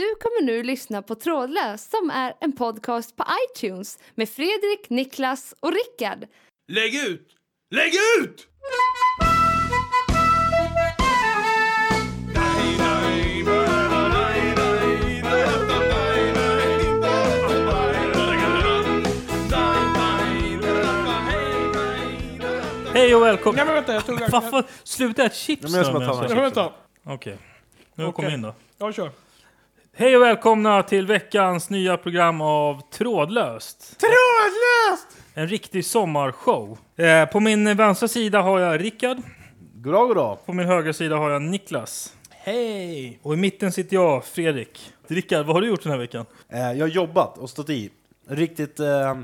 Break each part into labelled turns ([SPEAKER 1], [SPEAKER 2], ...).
[SPEAKER 1] Du kommer nu lyssna på Trådlös som är en podcast på iTunes med Fredrik, Niklas och Rickard.
[SPEAKER 2] Lägg ut! Lägg ut!
[SPEAKER 3] Hej och välkommen!
[SPEAKER 4] Nej men vänta, jag tog...
[SPEAKER 3] Vad fan, sluta ät chips
[SPEAKER 5] men jag ska
[SPEAKER 3] då,
[SPEAKER 5] bara ta
[SPEAKER 4] Ja, vänta.
[SPEAKER 3] Okej, nu kom in då.
[SPEAKER 4] Jag kör.
[SPEAKER 3] Hej och välkomna till veckans nya program av Trådlöst.
[SPEAKER 4] Trådlöst!
[SPEAKER 3] En riktig sommarshow. Eh, på min vänstra sida har jag Rickard,
[SPEAKER 5] Goddag, goddag.
[SPEAKER 3] på min högra sida har jag Niklas.
[SPEAKER 4] Hej!
[SPEAKER 3] Och i mitten sitter jag, Fredrik. Rickard, vad har du gjort den här veckan?
[SPEAKER 5] Eh, jag har jobbat och stått i. Riktigt eh,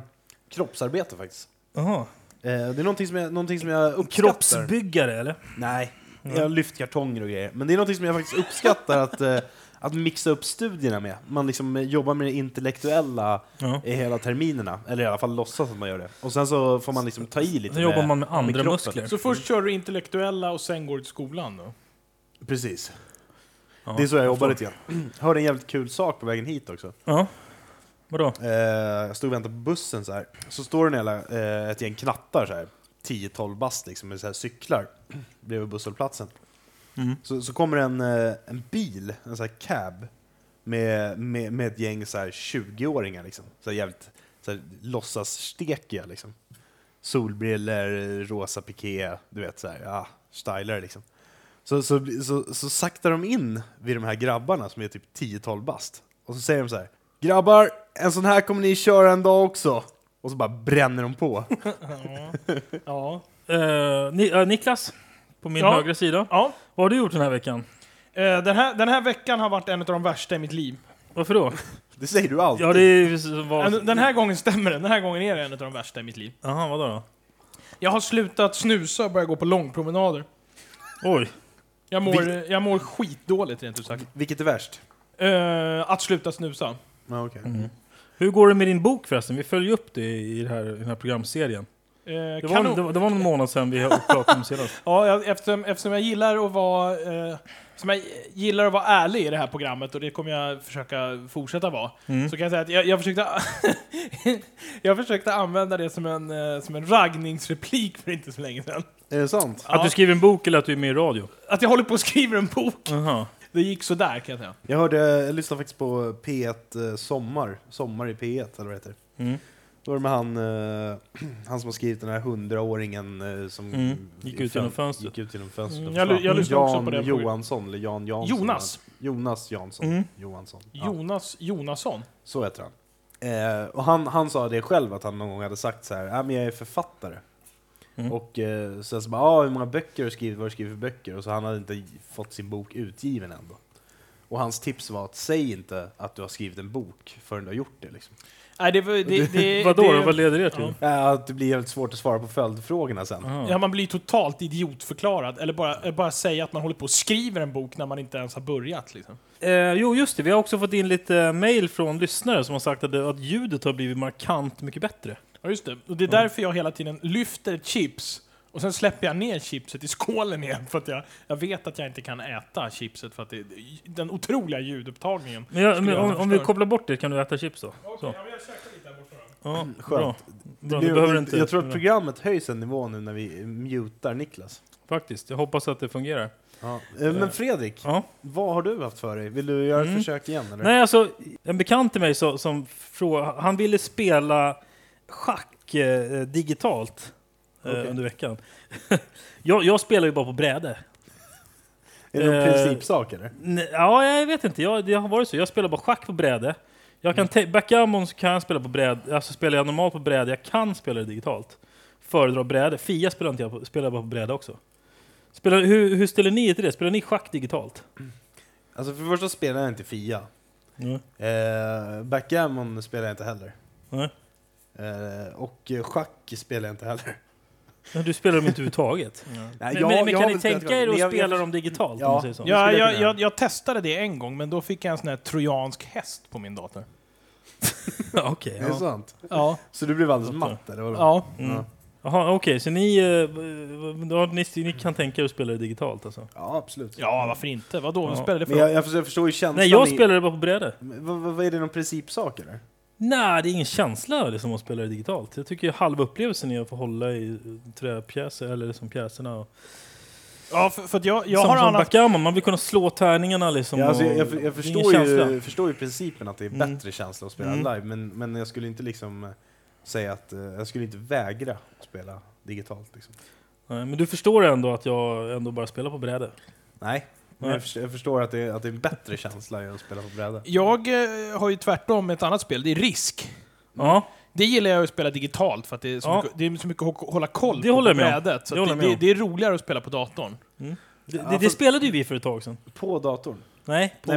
[SPEAKER 5] kroppsarbete faktiskt.
[SPEAKER 3] Jaha.
[SPEAKER 5] Eh, det är någonting som jag, någonting som jag uppskattar.
[SPEAKER 3] Kroppsbyggare eller?
[SPEAKER 5] Nej, jag har lyft kartonger och grejer. Men det är någonting som jag faktiskt uppskattar att, eh, att mixa upp studierna med. Man liksom jobbar med det intellektuella
[SPEAKER 3] Ja.
[SPEAKER 5] i hela terminerna. Eller i alla fall låtsas att man gör det. Och sen så får man liksom ta i lite
[SPEAKER 3] Då jobbar man med andra
[SPEAKER 5] kroppen.
[SPEAKER 3] muskler.
[SPEAKER 4] Så först kör du intellektuella och sen går du till skolan då?
[SPEAKER 5] Precis.
[SPEAKER 3] Ja,
[SPEAKER 5] Det är så jag jobbar lite grann. Hörde en jävligt kul sak på vägen hit också.
[SPEAKER 3] Ja. Vadå?
[SPEAKER 5] Eh, jag stod och väntade på bussen så här. Så står det en jävla, eh, ett gäng knattar så här. 10-12 bast liksom med så här cyklar bredvid busshållplatsen.
[SPEAKER 3] Mm.
[SPEAKER 5] Så, så kommer en, eh, en bil, en sån här cab, med, med, med ett gäng så här 20-åringar liksom. Så jävligt så här, låtsasstekiga liksom. Solbriller, rosa piké, du vet så här, ja, stylar liksom. Så, så, så, så saktar de in vid de här grabbarna som är typ 10-12 bast. Och så säger de så här, grabbar, en sån här kommer ni köra en dag också. Och så bara bränner de på.
[SPEAKER 4] Ja.
[SPEAKER 3] Eh, Ni, eh, Niklas, på min
[SPEAKER 4] Ja.
[SPEAKER 3] högra sida.
[SPEAKER 4] ja.
[SPEAKER 3] Vad har du gjort den här veckan?
[SPEAKER 4] Eh, Den här, den här veckan har varit en av de värsta i mitt liv.
[SPEAKER 3] Varför då?
[SPEAKER 5] Det säger du alltid.
[SPEAKER 3] Ja, det är ju...
[SPEAKER 4] Den- Den här gången stämmer det. Den här gången är det en av de värsta i mitt liv.
[SPEAKER 3] Jaha, vadå då?
[SPEAKER 4] Jag har slutat snusa och börjat gå på långpromenader.
[SPEAKER 3] Oj.
[SPEAKER 4] Jag mår, jag mår skitdåligt rent ut sagt.
[SPEAKER 5] Vilket är värst?
[SPEAKER 4] Eh, att sluta snusa.
[SPEAKER 5] Ja, okej.
[SPEAKER 3] Hur går det med din bok förresten? Vi följer upp det i det här, i den här programserien.
[SPEAKER 4] Eh,
[SPEAKER 3] Det var,
[SPEAKER 4] kanon.
[SPEAKER 3] det, var, det var någon månad sedan vi pratade om senast.
[SPEAKER 4] Ja, eftersom, eftersom jag gillar att vara... Eh, som jag gillar att vara ärlig i det här programmet och det kommer jag försöka fortsätta vara.
[SPEAKER 3] Mm.
[SPEAKER 4] Så kan jag säga att jag, jag försökte... jag försökte använda det som en, eh, som en raggningsreplik för inte så länge sedan.
[SPEAKER 5] Är det sant?
[SPEAKER 3] Att du skriver en bok eller att du är med i radio?
[SPEAKER 4] Att jag håller på och skriver en bok.
[SPEAKER 3] Jaha.
[SPEAKER 4] Det gick så där kan jag säga.
[SPEAKER 5] Jag hörde, jag lyssnade faktiskt på P1 eh, Sommar, Sommar i P1 eller vad det heter.
[SPEAKER 3] Mm.
[SPEAKER 5] Då var det med han, eh, han som har skrivit den här hundraåringen eh, som
[SPEAKER 3] Mm. Gick ut genom fönstret.
[SPEAKER 5] Gick ut genom fönstret.
[SPEAKER 4] Mm, jag jag lyssnade också
[SPEAKER 5] Jan
[SPEAKER 4] på det.
[SPEAKER 5] Johansson, eller Jan Jansson.
[SPEAKER 4] Jonas.
[SPEAKER 5] Jonas Jansson.
[SPEAKER 3] Mm.
[SPEAKER 5] Johansson. Ja,
[SPEAKER 4] Jonas Jonasson.
[SPEAKER 5] så heter han. Eh, och han, han sa det själv, att han någon gång hade sagt så här, äh, men jag är författare.
[SPEAKER 3] Mm.
[SPEAKER 5] Och eh, sen så bara, ah, hur många böcker har du skrivit, vad har du skrivit för böcker? Och så han hade inte fått sin bok utgiven ändå. Och hans tips var att säg inte att du har skrivit en bok förrän du har gjort det. Liksom.
[SPEAKER 4] Nej, det, var- det, det,
[SPEAKER 3] Vadå
[SPEAKER 4] det,
[SPEAKER 3] då? Vad leder det till?
[SPEAKER 4] Ja.
[SPEAKER 5] Att det blir jävligt svårt att svara på följdfrågorna sen.
[SPEAKER 3] Jaha.
[SPEAKER 4] Ja, man blir totalt idiotförklarad. Eller bara, eh, bara säga att man håller på och skriver en bok när man inte ens har börjat. Liksom.
[SPEAKER 3] Eh, jo, just det. Vi har också fått in lite mail från lyssnare som har sagt att, det, att ljudet har blivit markant mycket bättre.
[SPEAKER 4] Ja, just det. Och det är därför jag hela tiden lyfter chips och sen släpper jag ner chipset i skålen igen för att jag, jag vet att jag inte kan äta chipset för att det, den otroliga ljudupptagningen.
[SPEAKER 3] Men, jag, men om, om vi kopplar bort det kan du äta chips då. Så.
[SPEAKER 4] jag käkar lite här borta då.
[SPEAKER 3] Ja,
[SPEAKER 5] Skönt.
[SPEAKER 3] bra.
[SPEAKER 5] Det
[SPEAKER 3] bra.
[SPEAKER 5] blir,
[SPEAKER 3] Du behöver inte,
[SPEAKER 5] jag tror att programmet höjs en nivå nu när vi mutar Niklas.
[SPEAKER 3] Faktiskt. Jag hoppas att det fungerar.
[SPEAKER 5] Ja. Eh, Men Fredrik,
[SPEAKER 3] Ja.
[SPEAKER 5] vad har du haft för dig? Vill du göra ett
[SPEAKER 3] Mm.
[SPEAKER 5] försök igen? Eller?
[SPEAKER 3] Nej, alltså, en bekant till mig så, som frå, han ville spela schack eh, digitalt eh,
[SPEAKER 5] Okej.
[SPEAKER 3] under veckan. jag, jag spelar ju bara på bräde.
[SPEAKER 5] Är det en
[SPEAKER 3] Eh,
[SPEAKER 5] principsak eller?
[SPEAKER 3] Ja, jag vet inte. Jag, det har varit så. Jag spelar bara schack på bräde. Jag kan te- backgammon så kan jag spela på bräde. Alltså spelar jag normalt på bräde. Jag kan spela det digitalt. Föredrar bräde. Fia spelar inte jag på, spelar bara på bräde också. Spelar, hur, hur ställer ni er till det? Spelar ni schack digitalt?
[SPEAKER 5] Alltså för det första spelar jag inte Fia.
[SPEAKER 3] Mm.
[SPEAKER 5] Eh, backgammon spelar jag inte heller.
[SPEAKER 3] Nej.
[SPEAKER 5] Eh, och schack spelar jag inte heller.
[SPEAKER 3] Men Du spelar dem inte överhuvudtaget.
[SPEAKER 5] Nej,
[SPEAKER 3] Men,
[SPEAKER 5] jag-
[SPEAKER 3] men, men
[SPEAKER 5] jag
[SPEAKER 3] kan ni tänka er att
[SPEAKER 5] jag-
[SPEAKER 3] spela
[SPEAKER 5] jag-
[SPEAKER 3] dem digitalt?
[SPEAKER 5] Ja.
[SPEAKER 3] Om man
[SPEAKER 4] Ja,
[SPEAKER 5] jag
[SPEAKER 4] jag, testade det en gång, men då fick jag en sån här trojansk häst på min dator.
[SPEAKER 3] Ja, Okej.
[SPEAKER 5] Är det
[SPEAKER 3] ja.
[SPEAKER 5] sant?
[SPEAKER 4] Ja.
[SPEAKER 5] Så du blev alldeles matt eller vadå?
[SPEAKER 4] Ja.
[SPEAKER 3] Mm.
[SPEAKER 5] Ja.
[SPEAKER 3] Jaha, okej, så ni, eh, då, ni, ni kan tänka er att spela det digitalt alltså?
[SPEAKER 5] Ja, absolut.
[SPEAKER 4] Ja, varför inte? Vadå?
[SPEAKER 3] Ja.
[SPEAKER 4] Vad spelar det för
[SPEAKER 5] Men jag, jag, förstår, jag förstår ju känslan
[SPEAKER 3] Nej, jag
[SPEAKER 5] i-
[SPEAKER 3] spelar det bara på bräde.
[SPEAKER 5] Vad, vad, vad är det någon principsak eller?
[SPEAKER 3] Nej, det är ingen känsla liksom att spela det digitalt. Jag tycker halva upplevelsen är att få hålla i träpjäser, eller som pjäserna. Och,
[SPEAKER 4] Ja, för, för att jag, jag
[SPEAKER 3] som,
[SPEAKER 4] har
[SPEAKER 3] som
[SPEAKER 4] annat...
[SPEAKER 3] backgammon, man vill kunna slå tärningarna liksom.
[SPEAKER 5] Ja, alltså, jag, jag, jag, förstår ju, förstår ju principen att det är
[SPEAKER 3] Mm.
[SPEAKER 5] bättre känsla att spela
[SPEAKER 3] Mm.
[SPEAKER 5] live, men, men jag skulle inte liksom eh, säga att eh, jag skulle inte vägra att spela digitalt. Liksom.
[SPEAKER 3] Nej, men du förstår ändå att jag ändå bara spelar på bräde?
[SPEAKER 5] Nej, men jag förstår, jag förstår att, det är, att det är en bättre känsla än att spela på bräde.
[SPEAKER 4] Jag eh, har ju tvärtom ett annat spel, det är Risk.
[SPEAKER 3] Ja,
[SPEAKER 4] Det gillar jag att spela digitalt för att det är så,
[SPEAKER 3] Ja.
[SPEAKER 4] mycket, det är så mycket att hålla koll
[SPEAKER 3] Det
[SPEAKER 4] på
[SPEAKER 3] håller
[SPEAKER 4] på brädet. Så
[SPEAKER 3] Det
[SPEAKER 4] det, det, är roligare att spela på datorn.
[SPEAKER 3] det,
[SPEAKER 5] Ja,
[SPEAKER 3] det, det
[SPEAKER 5] fast-
[SPEAKER 3] spelade ju vi för ett tag sedan.
[SPEAKER 5] På datorn?
[SPEAKER 3] Nej, på,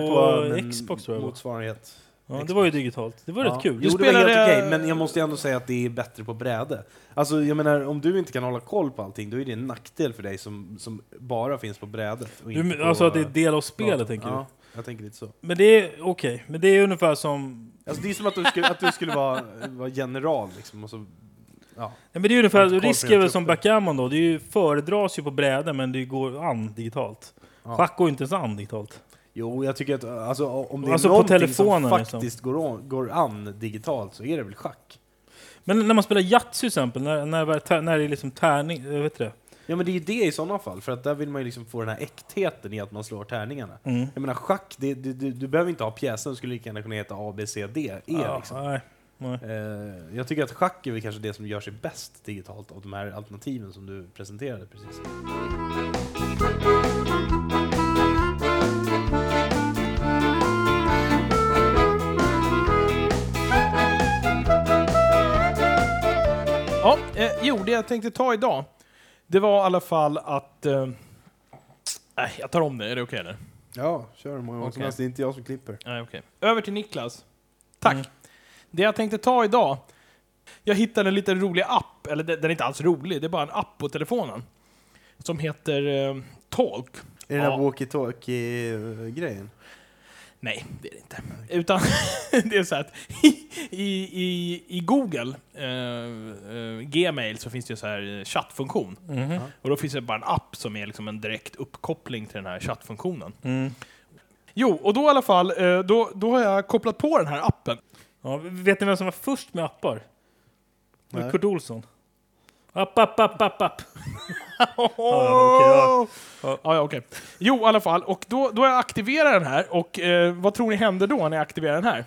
[SPEAKER 5] Nej, en
[SPEAKER 3] Xbox tror jag.
[SPEAKER 5] Motsvarighet.
[SPEAKER 3] Ja, det var ju digitalt. Det var
[SPEAKER 5] Ja.
[SPEAKER 3] rätt kul.
[SPEAKER 5] Jo, det var helt okej, men jag måste ändå säga att det är bättre på bräde. Alltså, jag menar, om du inte kan hålla koll på allting, då är det en nackdel för dig som, som bara finns på brädet.
[SPEAKER 3] Du,
[SPEAKER 5] på
[SPEAKER 3] alltså att det är del av spelet,
[SPEAKER 5] datorn.
[SPEAKER 3] tänker
[SPEAKER 5] Ja, jag tänker lite så.
[SPEAKER 3] du? Men det är okej. Men det är ungefär som...
[SPEAKER 5] Alltså, det är som att du skulle, att du skulle vara, vara general, liksom, och så... Ja.
[SPEAKER 3] Ja, men det är ungefär,
[SPEAKER 5] på
[SPEAKER 3] risk är väl som backgammon då. Det är ju, föredras ju på bräde, men det går an digitalt.
[SPEAKER 5] Ja.
[SPEAKER 3] Schack går inte ens an digitalt.
[SPEAKER 5] Jo, jag tycker att alltså, om det är
[SPEAKER 3] Alltså på
[SPEAKER 5] någonting som
[SPEAKER 3] liksom.
[SPEAKER 5] faktiskt går, an, går an digitalt så är det väl schack.
[SPEAKER 3] Men när man spelar Yatzy till exempel, när, när, det är- när det är liksom tärning, vet det.
[SPEAKER 5] Ja men det är ju det i sådana fall, för att där vill man ju liksom få den här äktheten i att man slår tärningarna.
[SPEAKER 3] Mm.
[SPEAKER 5] Jag menar schack, det, det, du, du behöver inte ha pjäsen, du skulle lika gärna kunna heta A, B, C, D, E
[SPEAKER 3] Ja,
[SPEAKER 5] liksom.
[SPEAKER 3] nej, nej.
[SPEAKER 5] Eh, jag tycker att schack är väl kanske det som gör sig bäst digitalt av de här alternativen som du presenterade precis.
[SPEAKER 4] Jo, det jag tänkte ta idag, det var i alla fall att... Eh, nej, jag tar om det. Är det okej eller?
[SPEAKER 5] Ja, kör hur många gånger som
[SPEAKER 4] Okej.
[SPEAKER 5] helst, det är inte jag som klipper.
[SPEAKER 4] Nej, okej. Över till Niklas. Tack.
[SPEAKER 3] Mm.
[SPEAKER 4] Det jag tänkte ta idag, jag hittade en liten rolig app, eller den den är inte alls rolig, det är bara en app på telefonen. Som heter eh, Talk.
[SPEAKER 5] Är det den
[SPEAKER 4] Ja.
[SPEAKER 5] här walkie-talkie-grejen?
[SPEAKER 4] Nej, det är det inte. Utan det är så att i, i, i Google, eh, eh, Gmail, så finns det ju så här chattfunktion.
[SPEAKER 3] Mhm.
[SPEAKER 4] Och då finns det bara en app som är liksom en direkt uppkoppling till den här chattfunktionen.
[SPEAKER 3] Mm.
[SPEAKER 4] Jo, och då i alla fall, eh, då, då har jag kopplat på den här appen.
[SPEAKER 3] Ja, vet ni vem som var först med appar?
[SPEAKER 5] Nej.
[SPEAKER 3] Kurt Olsson. App, app, app, app, app.
[SPEAKER 4] Oh!
[SPEAKER 3] ja,
[SPEAKER 4] ja, ja, okej. Jo, i alla fall. Och då, då jag aktiverat den här. Och eh, vad tror ni händer då när jag aktiverar den här?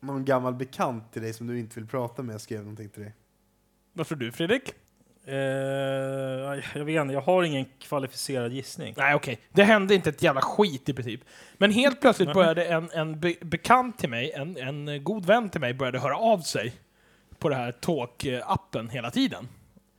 [SPEAKER 5] Någon gammal bekant till dig som du inte vill prata med skrev någonting till dig.
[SPEAKER 4] Vad tror du, Fredrik?
[SPEAKER 3] Eh, jag vet inte, jag har ingen kvalificerad gissning.
[SPEAKER 4] Nej, okej. Det hände inte ett jävla skit i princip. Men helt plötsligt började en, en be bekant till mig, en, en god vän till mig, började höra av sig på det här Talk-appen hela tiden.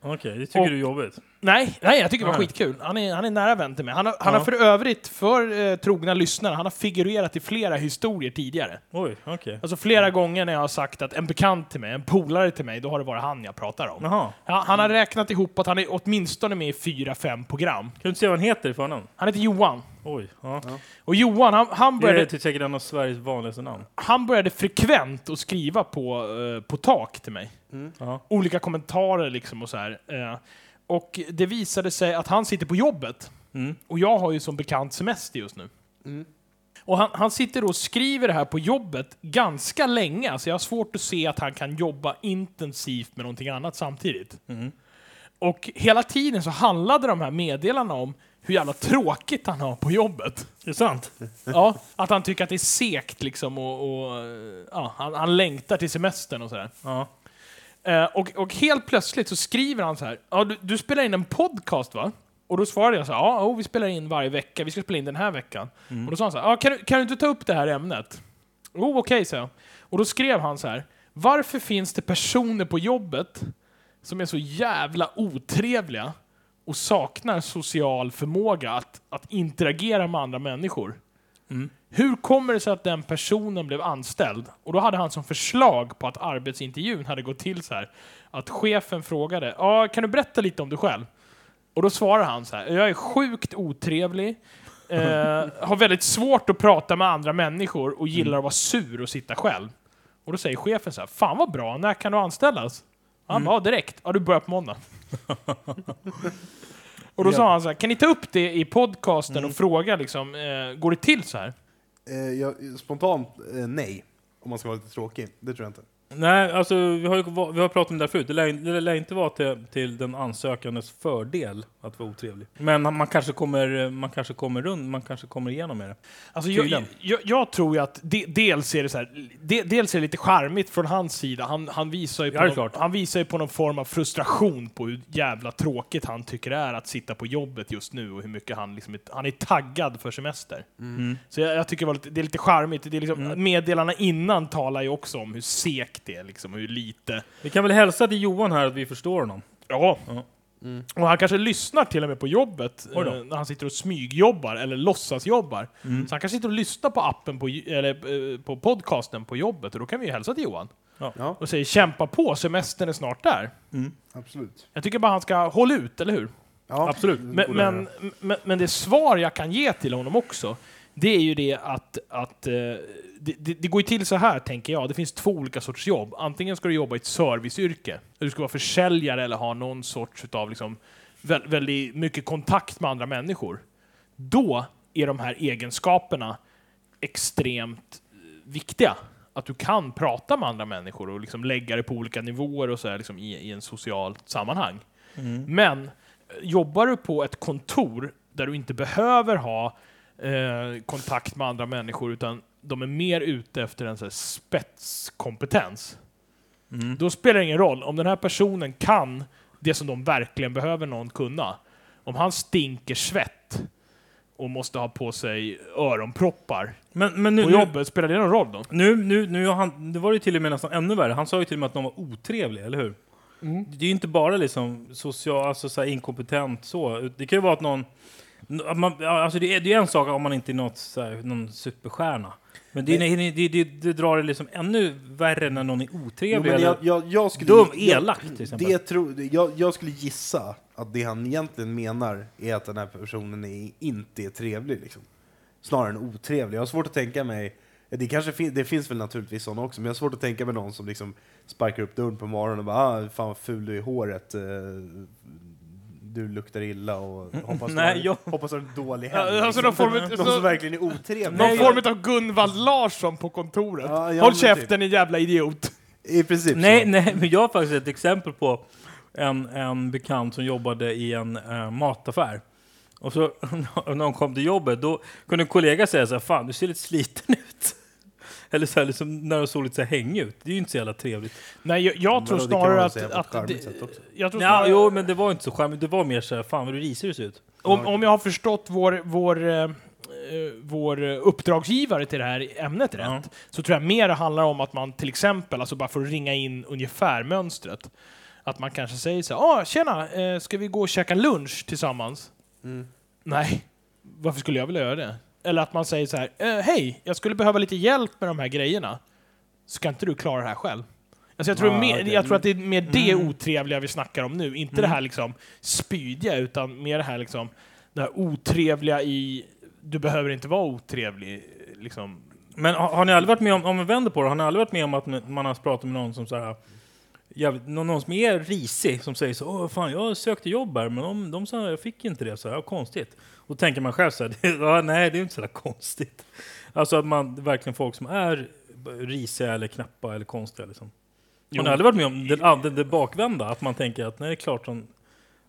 [SPEAKER 3] Okej, det tycker
[SPEAKER 4] Och-
[SPEAKER 3] du är jobbigt.
[SPEAKER 4] Nej, nej, jag tycker det var skitkul. Han är, han är nära vän till mig. Han har, han
[SPEAKER 3] Ja.
[SPEAKER 4] har för övrigt, för eh, trogna lyssnare, han har figurerat i flera historier tidigare.
[SPEAKER 3] Oj, okej.
[SPEAKER 4] Alltså flera gånger när jag har sagt att en bekant till mig, en polare till mig, då har det varit han jag pratar om.
[SPEAKER 3] Jaha.
[SPEAKER 4] Ja, han har räknat ihop att han är åtminstone med i fyra, fem program.
[SPEAKER 3] Kan du inte säga vad han heter i förnamn?
[SPEAKER 4] Han heter Johan.
[SPEAKER 3] Oj. Ja.
[SPEAKER 4] Och Johan, han, han,
[SPEAKER 3] Det är
[SPEAKER 4] började,
[SPEAKER 3] typ säkert en av Sveriges vanligaste namn.
[SPEAKER 4] han började frekvent att skriva på, eh, på tak till mig.
[SPEAKER 3] Ja.
[SPEAKER 4] Olika kommentarer liksom och så här. Eh, och det visade sig att han sitter på jobbet.
[SPEAKER 3] Mm.
[SPEAKER 4] Och jag har ju som bekant semester just nu. Och han, han sitter och skriver det här på jobbet ganska länge. Alltså jag har svårt att se att han kan jobba intensivt med någonting annat samtidigt.
[SPEAKER 3] Mm.
[SPEAKER 4] Och hela tiden så handlade de här meddelandena om hur jävla tråkigt han har på jobbet.
[SPEAKER 3] Det är sant?
[SPEAKER 4] Ja, att han tycker att det är segt liksom och, och ja, han, han längtar till semestern och sådär.
[SPEAKER 3] Ja.
[SPEAKER 4] Eh, och, och helt plötsligt så skriver han så här. Ja, du, du spelar in en podcast va? Och då svarade jag så här. Ja, oh, vi spelar in varje vecka. Vi ska spela in den här veckan. Och då sa han så här. Ja, kan, du, kan du inte ta upp det här ämnet? Jo, okej, sa jag. Och då skrev han så här. Varför finns det personer på jobbet som är så jävla otrevliga och saknar social förmåga att, att interagera med andra människor? Hur kommer det sig att den personen blev anställd? Och då hade han som förslag på att arbetsintervjun hade gått till så här att chefen frågade ja, kan du berätta lite om dig själv? Och då svarar han så här, jag är sjukt otrevlig, eh, har väldigt svårt att prata med andra människor och gillar att vara sur och sitta själv. Och då säger chefen så här, fan vad bra, när kan du anställas? Han bara, "Ja, direkt. Ja, du börjar på måndag. och då sa han så här, kan ni ta upp det i podcasten och fråga liksom, eh, går det till så här?
[SPEAKER 5] Eh, jag, spontant, eh, nej. Om man ska vara lite tråkig. Det tror jag inte.
[SPEAKER 3] Nej, alltså vi har ju vi har pratat om det här förut. Det lär, det lär inte vara till, till den ansökandes fördel att vara otrevlig. Men man kanske kommer, man kanske kommer runt, man kanske kommer igenom med det.
[SPEAKER 4] Alltså, jag, jag, jag tror ju att de, dels är det så här, de, dels är det lite charmigt från hans sida. Han, han, visar ju på
[SPEAKER 3] Ja,
[SPEAKER 4] någon, han visar ju på någon form av frustration på hur jävla tråkigt han tycker det är att sitta på jobbet just nu och hur mycket han liksom är, han är taggad för semester.
[SPEAKER 3] Mm.
[SPEAKER 4] Så jag, jag tycker det, lite, det är lite charmigt. Det är liksom, Meddelarna innan talar ju också om hur det är, liksom, hur lite.
[SPEAKER 3] Vi kan väl hälsa till Johan här att vi förstår honom.
[SPEAKER 4] Ja.
[SPEAKER 3] Ja.
[SPEAKER 4] Och han kanske lyssnar till och med på jobbet eh, när han sitter och smygjobbar eller låtsasjobbar.
[SPEAKER 3] Mm.
[SPEAKER 4] Så han kanske sitter och lyssnar på appen på, eller, eh, på podcasten på jobbet och då kan vi ju hälsa till Johan.
[SPEAKER 5] Ja,
[SPEAKER 4] Och säga kämpa på, semestern är snart där.
[SPEAKER 5] absolut.
[SPEAKER 4] Jag tycker bara han ska hålla ut, eller hur?
[SPEAKER 5] Ja,
[SPEAKER 3] Absolut.
[SPEAKER 4] Men, men, men det svar jag kan ge till honom också, det är ju det att, att eh, det, det, det går ju till så här, tänker jag. Det finns två olika sorters jobb. Antingen ska du jobba i ett serviceyrke, du ska vara försäljare eller ha någon sorts av liksom, vä väldigt mycket kontakt med andra människor. Då är de här egenskaperna extremt eh, viktiga. Att du kan prata med andra människor och liksom lägga det på olika nivåer och så här, liksom, i, i en socialt sammanhang. Men eh, jobbar du på ett kontor där du inte behöver ha eh, kontakt med andra människor utan de är mer ute efter en så spetskompetens.
[SPEAKER 3] Mm.
[SPEAKER 4] Då spelar det ingen roll om den här personen kan det som de verkligen behöver någon kunna. Om han stinker svett och måste ha på sig öronproppar
[SPEAKER 3] Men, men nu,
[SPEAKER 4] på
[SPEAKER 3] nu,
[SPEAKER 4] jobbet, spelar det någon roll då?
[SPEAKER 3] nu, nu, nu han, det var ju till och med nästan ännu värre. Han sa ju till och med att de var otrevliga, eller hur? Det är ju inte bara liksom social, alltså så inkompetent så. Det kan ju vara att någon... Man, alltså det, är, det är en sak om man inte är något, så här, någon superstjärna. Men det, det, det, det, det drar det liksom ännu värre när någon är
[SPEAKER 5] Jo,
[SPEAKER 3] otrevlig.
[SPEAKER 5] men
[SPEAKER 3] eller,
[SPEAKER 5] jag, jag, jag skulle,
[SPEAKER 3] Dum, elak, till exempel.
[SPEAKER 5] Det tro, jag, jag skulle gissa att det han egentligen menar är att den här personen är, inte är trevlig. Liksom. Snarare än otrevlig. Jag har svårt att tänka mig, det, kanske fin, det finns väl naturligtvis sådana också, men jag har svårt att tänka mig någon som liksom sparkar upp dörren på morgonen och bara ah, fan vad ful du är i håret, eh, du luktar illa och hoppas,
[SPEAKER 3] Nej,
[SPEAKER 5] du, har,
[SPEAKER 3] jag-
[SPEAKER 5] hoppas du har en dålig helg.
[SPEAKER 4] alltså någon form av-
[SPEAKER 5] någon som verkligen är otrevlig.
[SPEAKER 4] Någon form av Gunvald Larsson på kontoret.
[SPEAKER 5] Ja, ja,
[SPEAKER 4] Håll
[SPEAKER 5] men
[SPEAKER 4] käften din jävla idiot!
[SPEAKER 5] I princip
[SPEAKER 3] Nej,
[SPEAKER 5] så.
[SPEAKER 3] nej, men jag har faktiskt ett exempel på en, en bekant som jobbade i en eh, mataffär. Och så när hon kom till jobbet, då kunde en kollega säga så här, fan du ser lite sliten ut. Eller så här, liksom, när du såg lite så här hängig ut. Det är ju inte så jävla trevligt.
[SPEAKER 4] Nej, jag, jag tror snarare att... att det, jag tror
[SPEAKER 3] Ja,
[SPEAKER 4] snarare,
[SPEAKER 3] jo, men det var inte så charmigt. Det var mer så här, fan vad du risig du ser ut.
[SPEAKER 4] om, om jag har förstått vår, vår, eh, eh, vår eh, uppdragsgivare till det här ämnet rätt, så tror jag mer det handlar om att man till exempel, alltså bara för att ringa in ungefär mönstret, att man kanske säger så här, ah, tjena, eh, ska vi gå och käka lunch tillsammans?
[SPEAKER 5] Mm.
[SPEAKER 4] Nej, varför skulle jag vilja göra det? Eller att man säger så här, eh, hej, jag skulle behöva lite hjälp med de här grejerna. Ska inte du klara det här själv? Alltså jag, tror
[SPEAKER 5] Ah,
[SPEAKER 4] mer,
[SPEAKER 5] okej.
[SPEAKER 4] jag tror att det är mer det
[SPEAKER 3] Mm.
[SPEAKER 4] otrevliga vi snackar om nu. Inte det här liksom spydiga, utan mer det här liksom det här otrevliga i du behöver inte vara otrevlig. Liksom.
[SPEAKER 3] Men har, har ni aldrig varit med om, om vi vänder på det, har ni aldrig varit med om att man har pratat med någon som så här, jävligt, någon, någon som är risig, som säger så åh fan jag sökte jobb här, men de, de sa jag fick inte det, så här, ja, konstigt. Och tänker man själv så här, ja, nej det är inte så där konstigt. Alltså att man, verkligen folk som är risiga eller knappa eller konstiga liksom. Har ni
[SPEAKER 4] Jo.
[SPEAKER 3] aldrig varit med om det, det, det bakvända? Att man tänker att nej, det är klart de,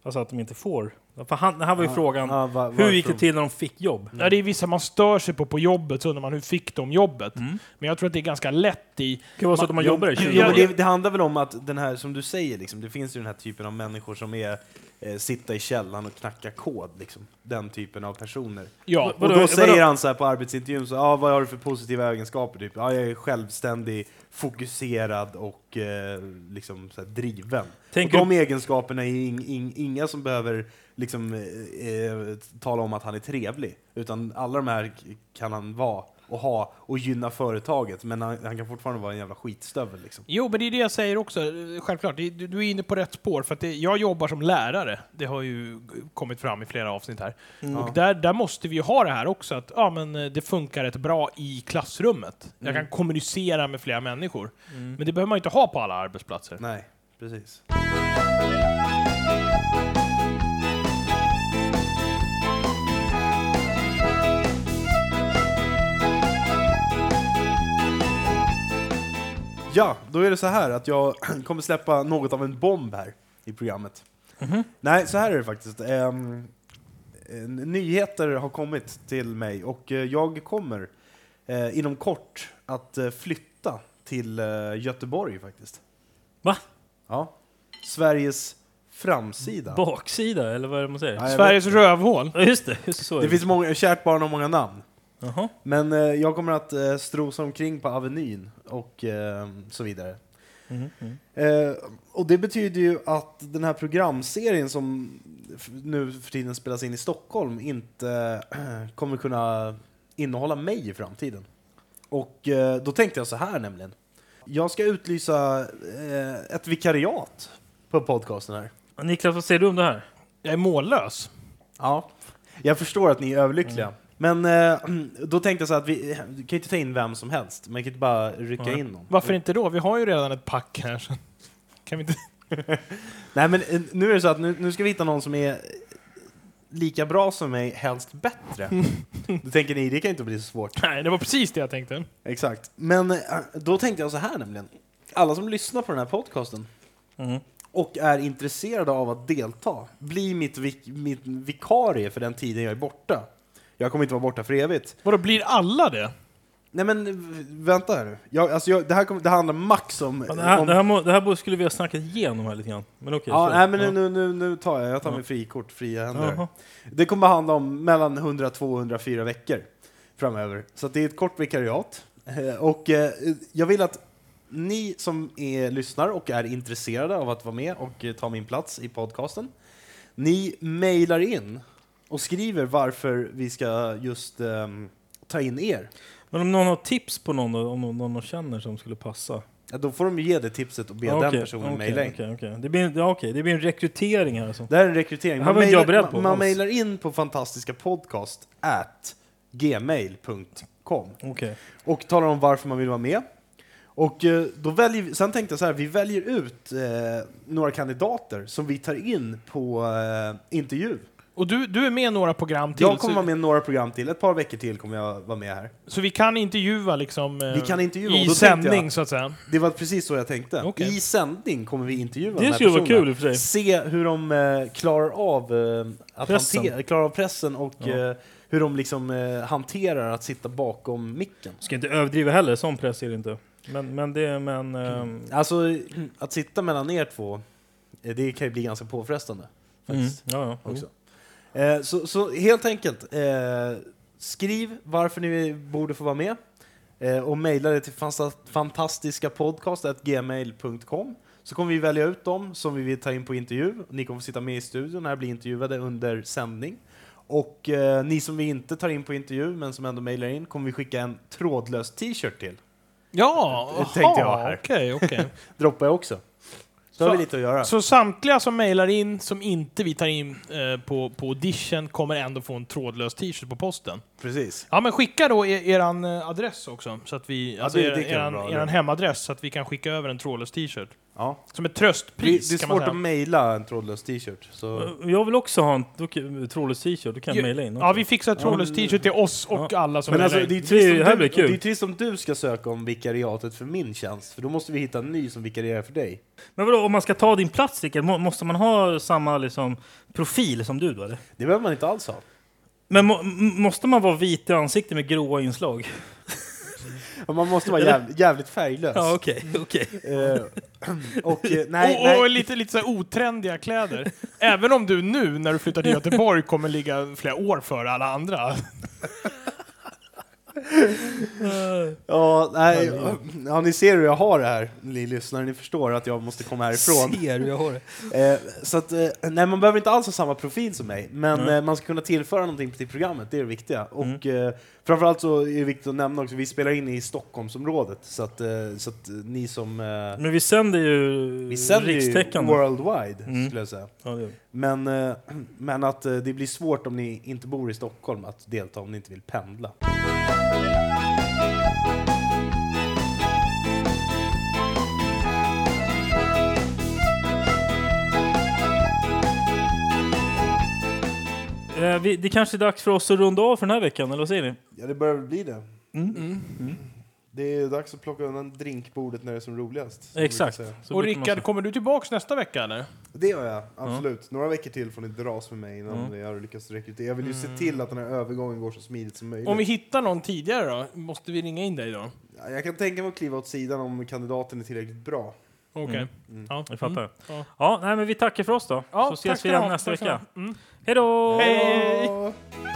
[SPEAKER 3] alltså att de inte får. För han, här var ju frågan,
[SPEAKER 5] Ja, va-
[SPEAKER 3] hur gick det till när de fick jobb?
[SPEAKER 4] Ja, det är vissa man stör sig på på jobbet, så undrar man hur fick de jobbet?
[SPEAKER 3] Mm.
[SPEAKER 4] Men jag tror att det är ganska lätt i...
[SPEAKER 3] Det kan vara så att man jobbar i
[SPEAKER 4] ja,
[SPEAKER 3] 20
[SPEAKER 5] Jo,
[SPEAKER 3] år.
[SPEAKER 5] det, det handlar väl om att den här, som du säger, liksom, det finns ju den här typen av människor som är eh, sitta i källaren och knacka kod. Liksom. Den typen av personer.
[SPEAKER 4] Ja,
[SPEAKER 3] Vadå,
[SPEAKER 5] och då
[SPEAKER 3] vadå?
[SPEAKER 5] säger han så här på arbetsintervjun, så, ah, vad har du för positiva egenskaper? Typ? Ah, jag är självständig, fokuserad och eh, liksom, så driven.
[SPEAKER 3] Tänker
[SPEAKER 5] och de egenskaperna är ing, ing, inga som behöver liksom, eh, eh, tala om att han är trevlig. Utan alla de här kan han vara och ha och gynna företaget. Men han, han kan fortfarande vara en jävla skitstövel. Liksom.
[SPEAKER 4] Jo, men det är det jag säger också. Självklart, du du är inne på rätt spår. För att det, jag jobbar som lärare. Det har ju kommit fram i flera avsnitt här.
[SPEAKER 5] Mm.
[SPEAKER 4] Och där, där måste vi ju ha det här också, att ja, men eh, det funkar rätt bra i klassrummet. Jag
[SPEAKER 5] Mm.
[SPEAKER 4] kan kommunicera med flera människor.
[SPEAKER 3] Mm.
[SPEAKER 4] Men det behöver man inte ha på alla arbetsplatser.
[SPEAKER 5] Nej. Precis. Ja, då är det så här att jag kommer släppa något av en bomb här i programmet. Nej, så här är det faktiskt. Eh, nyheter har kommit till mig och eh, jag kommer eh, inom kort att eh, flytta till eh, Göteborg faktiskt.
[SPEAKER 3] Va?
[SPEAKER 5] Ja. Sveriges framsida.
[SPEAKER 3] Baksida, eller vad är det man säger?
[SPEAKER 5] Ja, jag
[SPEAKER 4] Sveriges rövhål.
[SPEAKER 3] Ja, just det. Just så är
[SPEAKER 5] Det finns många, kärt barn har många namn.
[SPEAKER 3] Jaha.
[SPEAKER 5] Men eh, jag kommer att eh, strosa omkring på Avenyn och eh, så vidare.
[SPEAKER 3] Mhm, mhm.
[SPEAKER 5] Eh, och det betyder ju att den här programserien som nu för tiden spelas in i Stockholm inte eh, kommer kunna innehålla mig i framtiden. Och eh, då tänkte jag så här nämligen. Jag ska utlysa eh, ett vikariat på podcasten här.
[SPEAKER 3] Niklas, vad säger du om det här?
[SPEAKER 4] Jag är mållös.
[SPEAKER 5] Ja. Jag förstår att ni är överlyckliga. Men eh, då tänkte jag så att vi vi kan ju inte ta in vem som helst. Man kan inte bara rycka
[SPEAKER 3] Nej.
[SPEAKER 5] in någon.
[SPEAKER 4] Varför inte då? Vi har ju redan ett pack här. Så. Kan vi inte...
[SPEAKER 5] Nej men eh, nu är det så att nu, nu ska vi hitta någon som är lika bra som mig, helst bättre. Då tänker ni, det kan inte bli så svårt.
[SPEAKER 4] Nej, det var precis det jag tänkte.
[SPEAKER 5] Exakt. Men eh, då tänkte jag så här nämligen. Alla som lyssnar på den här podcasten
[SPEAKER 3] Mm.
[SPEAKER 5] och är intresserade av att delta, bli mitt, vik mitt vikarie för den tiden jag är borta. Jag kommer inte vara borta för evigt.
[SPEAKER 4] Vadå, blir alla det?
[SPEAKER 5] Nej men vänta här nu. Jag, alltså jag, det, här kommer, det handlar max om...
[SPEAKER 3] Ja, det, här,
[SPEAKER 5] om
[SPEAKER 3] det, här må, det här skulle vi ha snackat igenom här lite grann. Men okej.
[SPEAKER 5] ja,
[SPEAKER 3] så.
[SPEAKER 5] nej men
[SPEAKER 3] Ja.
[SPEAKER 5] nu, nu, nu tar jag, jag tar
[SPEAKER 3] Ja.
[SPEAKER 5] mig frikort, fria händer.
[SPEAKER 3] Jaha.
[SPEAKER 5] Det kommer handla om mellan 102 och 104 veckor framöver. Så det är ett kort vikariat. Eh, Och eh, jag vill att ni som är, lyssnar och är intresserade av att vara med och eh, ta min plats i podcasten, ni mejlar in och skriver varför vi ska just ehm, ta in er.
[SPEAKER 3] Men om någon har tips på någon, då, om någon, någon känner som skulle passa?
[SPEAKER 5] Ja, då får de ju ge det tipset och be
[SPEAKER 3] Ja,
[SPEAKER 5] den personen
[SPEAKER 3] okej,
[SPEAKER 5] mejla in.
[SPEAKER 3] okej, okej. Det, blir, ja, okej. det blir en rekrytering här alltså.
[SPEAKER 5] Det här är en rekrytering. Man
[SPEAKER 3] på
[SPEAKER 5] man- Man mejlar in på fantastiska podcast at gmail.com
[SPEAKER 3] Okej.
[SPEAKER 5] och talar om varför man vill vara med. Och eh, då väljer sen tänkte jag så här, vi väljer ut eh, några kandidater som vi tar in på eh, intervju.
[SPEAKER 4] Och du, du är med några program till,
[SPEAKER 5] Jag kommer
[SPEAKER 4] så,
[SPEAKER 5] vara med några program till, ett par veckor till kommer jag vara med här.
[SPEAKER 4] så vi kan intervjua liksom eh,
[SPEAKER 5] Vi kan intervjua,
[SPEAKER 4] i sändning
[SPEAKER 5] jag-
[SPEAKER 4] så att säga.
[SPEAKER 5] Det var precis så jag tänkte.
[SPEAKER 4] Okej.
[SPEAKER 5] I sändning kommer vi intervjua de
[SPEAKER 3] Det skulle vara kul i och för sig.
[SPEAKER 5] Se hur de eh, klarar av eh, att
[SPEAKER 3] Pressen.
[SPEAKER 5] hantera, klarar av pressen och
[SPEAKER 3] Ja.
[SPEAKER 5] eh, hur de liksom eh, hanterar att sitta bakom micken.
[SPEAKER 3] Ska inte överdriva heller, sån press är det inte. Men, men det, men... ehm,
[SPEAKER 5] Alltså, att sitta mellan er två, eh, det kan ju bli ganska påfrestande.
[SPEAKER 3] mm,
[SPEAKER 5] Faktiskt.
[SPEAKER 3] ja, ja.
[SPEAKER 5] Också. Eh, så, så helt enkelt, eh, skriv varför ni borde få vara med eh, och mejla det till fanta- fantastiskapodcast.gmail.com så kommer vi välja ut dem som vi vill ta in på intervju. Ni kommer få sitta med i studion när blir intervjuade under sändning. Och eh, ni som vi inte tar in på intervju men som ändå mejlar in kommer vi skicka en trådlös t-shirt till.
[SPEAKER 4] Ja,
[SPEAKER 5] Det tänkte jag här.
[SPEAKER 4] Okej, okej.
[SPEAKER 5] Droppar jag också. Så, har vi lite att göra.
[SPEAKER 4] Så samtliga som mejlar in, som inte vi tar in eh, på, på audition, kommer ändå få en trådlös t-shirt på posten.
[SPEAKER 5] Precis.
[SPEAKER 4] Ja, men skicka då er, eran eh, adress också, så att vi, alltså
[SPEAKER 5] det-
[SPEAKER 4] er,
[SPEAKER 5] det kan
[SPEAKER 4] eran,
[SPEAKER 5] vara bra.
[SPEAKER 4] eran hemadress, så att vi kan skicka över en trådlös t-shirt.
[SPEAKER 5] Ja.
[SPEAKER 4] Som ett
[SPEAKER 5] Det,
[SPEAKER 4] tröstpris,
[SPEAKER 5] det är
[SPEAKER 4] kan man
[SPEAKER 5] svårt
[SPEAKER 4] säga.
[SPEAKER 5] att mejla en trådlös t-shirt. Så...
[SPEAKER 3] Eh, Jag vill också ha en då trådlös t-shirt, då kan mejla in också.
[SPEAKER 4] Ja, vi fixar ett trådlös t-shirt till oss och alla som
[SPEAKER 5] Men alltså, det är trist
[SPEAKER 3] Det-
[SPEAKER 5] om
[SPEAKER 3] här
[SPEAKER 5] du,
[SPEAKER 3] blir kul.
[SPEAKER 5] det är trist om du ska söka om vikariatet för min tjänst, för då måste vi hitta en ny som vikarierar för dig.
[SPEAKER 3] Men vadå, om man ska ta din plats, Rickard, må- måste man ha samma liksom, profil som du då? Eller?
[SPEAKER 5] Det behöver man inte alls ha.
[SPEAKER 3] Men må, m- måste man vara vit i ansiktet med gråa inslag?
[SPEAKER 5] Man måste vara jäv, jävligt färglös.
[SPEAKER 3] Ja, okej. okej.
[SPEAKER 5] Eh, och eh, nej,
[SPEAKER 4] och,
[SPEAKER 5] nej.
[SPEAKER 4] och lite, lite så här otrendiga kläder. Även om du nu, när du flyttar till Göteborg, kommer ligga flera år före alla andra.
[SPEAKER 5] Ja, nej, ja, ni ser hur jag har det här, ni lyssnare. Ni förstår att jag måste komma härifrån.
[SPEAKER 3] Ser hur jag har det?
[SPEAKER 5] Eh, så att, eh, nej, man behöver inte alls ha samma profil som mig, men eh, man ska kunna tillföra någonting till programmet, det är det viktiga.
[SPEAKER 3] Mm.
[SPEAKER 5] Och eh, framförallt så är det viktigt att nämna också, vi spelar in i Stockholmsområdet, så att, så att ni som...
[SPEAKER 3] Men vi sänder ju
[SPEAKER 5] vi sänder ju worldwide,
[SPEAKER 3] Mm.
[SPEAKER 5] skulle jag säga.
[SPEAKER 3] Ja, det.
[SPEAKER 5] Men, men att det blir svårt om ni inte bor i Stockholm att delta om ni inte vill pendla.
[SPEAKER 3] Vi, det kanske är dags för oss att runda av för den här veckan, eller vad säger ni?
[SPEAKER 5] Ja, det börjar bli det.
[SPEAKER 3] Mm.
[SPEAKER 5] Det är dags att plocka undan drinkbordet när det är som roligast. som
[SPEAKER 3] Exakt.
[SPEAKER 5] brukar säga.
[SPEAKER 4] Och Rickard, kommer du tillbaks nästa vecka eller?
[SPEAKER 5] Det gör jag, absolut. Några veckor till får ni dras med mig innan
[SPEAKER 3] Mm.
[SPEAKER 5] jag har lyckats rekrytera. Jag vill ju se till att den här övergången går så smidigt som möjligt.
[SPEAKER 4] Om vi hittar någon tidigare då? Måste vi ringa in dig då?
[SPEAKER 5] Ja, Jag kan tänka mig att kliva åt sidan om kandidaten är tillräckligt bra.
[SPEAKER 4] Okej.
[SPEAKER 3] Mm.
[SPEAKER 4] Ja.
[SPEAKER 3] Jag fattar.
[SPEAKER 4] Ja.
[SPEAKER 3] Ja, nej, men vi tackar för oss då.
[SPEAKER 4] Ja,
[SPEAKER 3] så ses
[SPEAKER 4] ska
[SPEAKER 3] vi igen nästa vecka.
[SPEAKER 4] Mm.
[SPEAKER 3] Hej då!
[SPEAKER 4] Hej!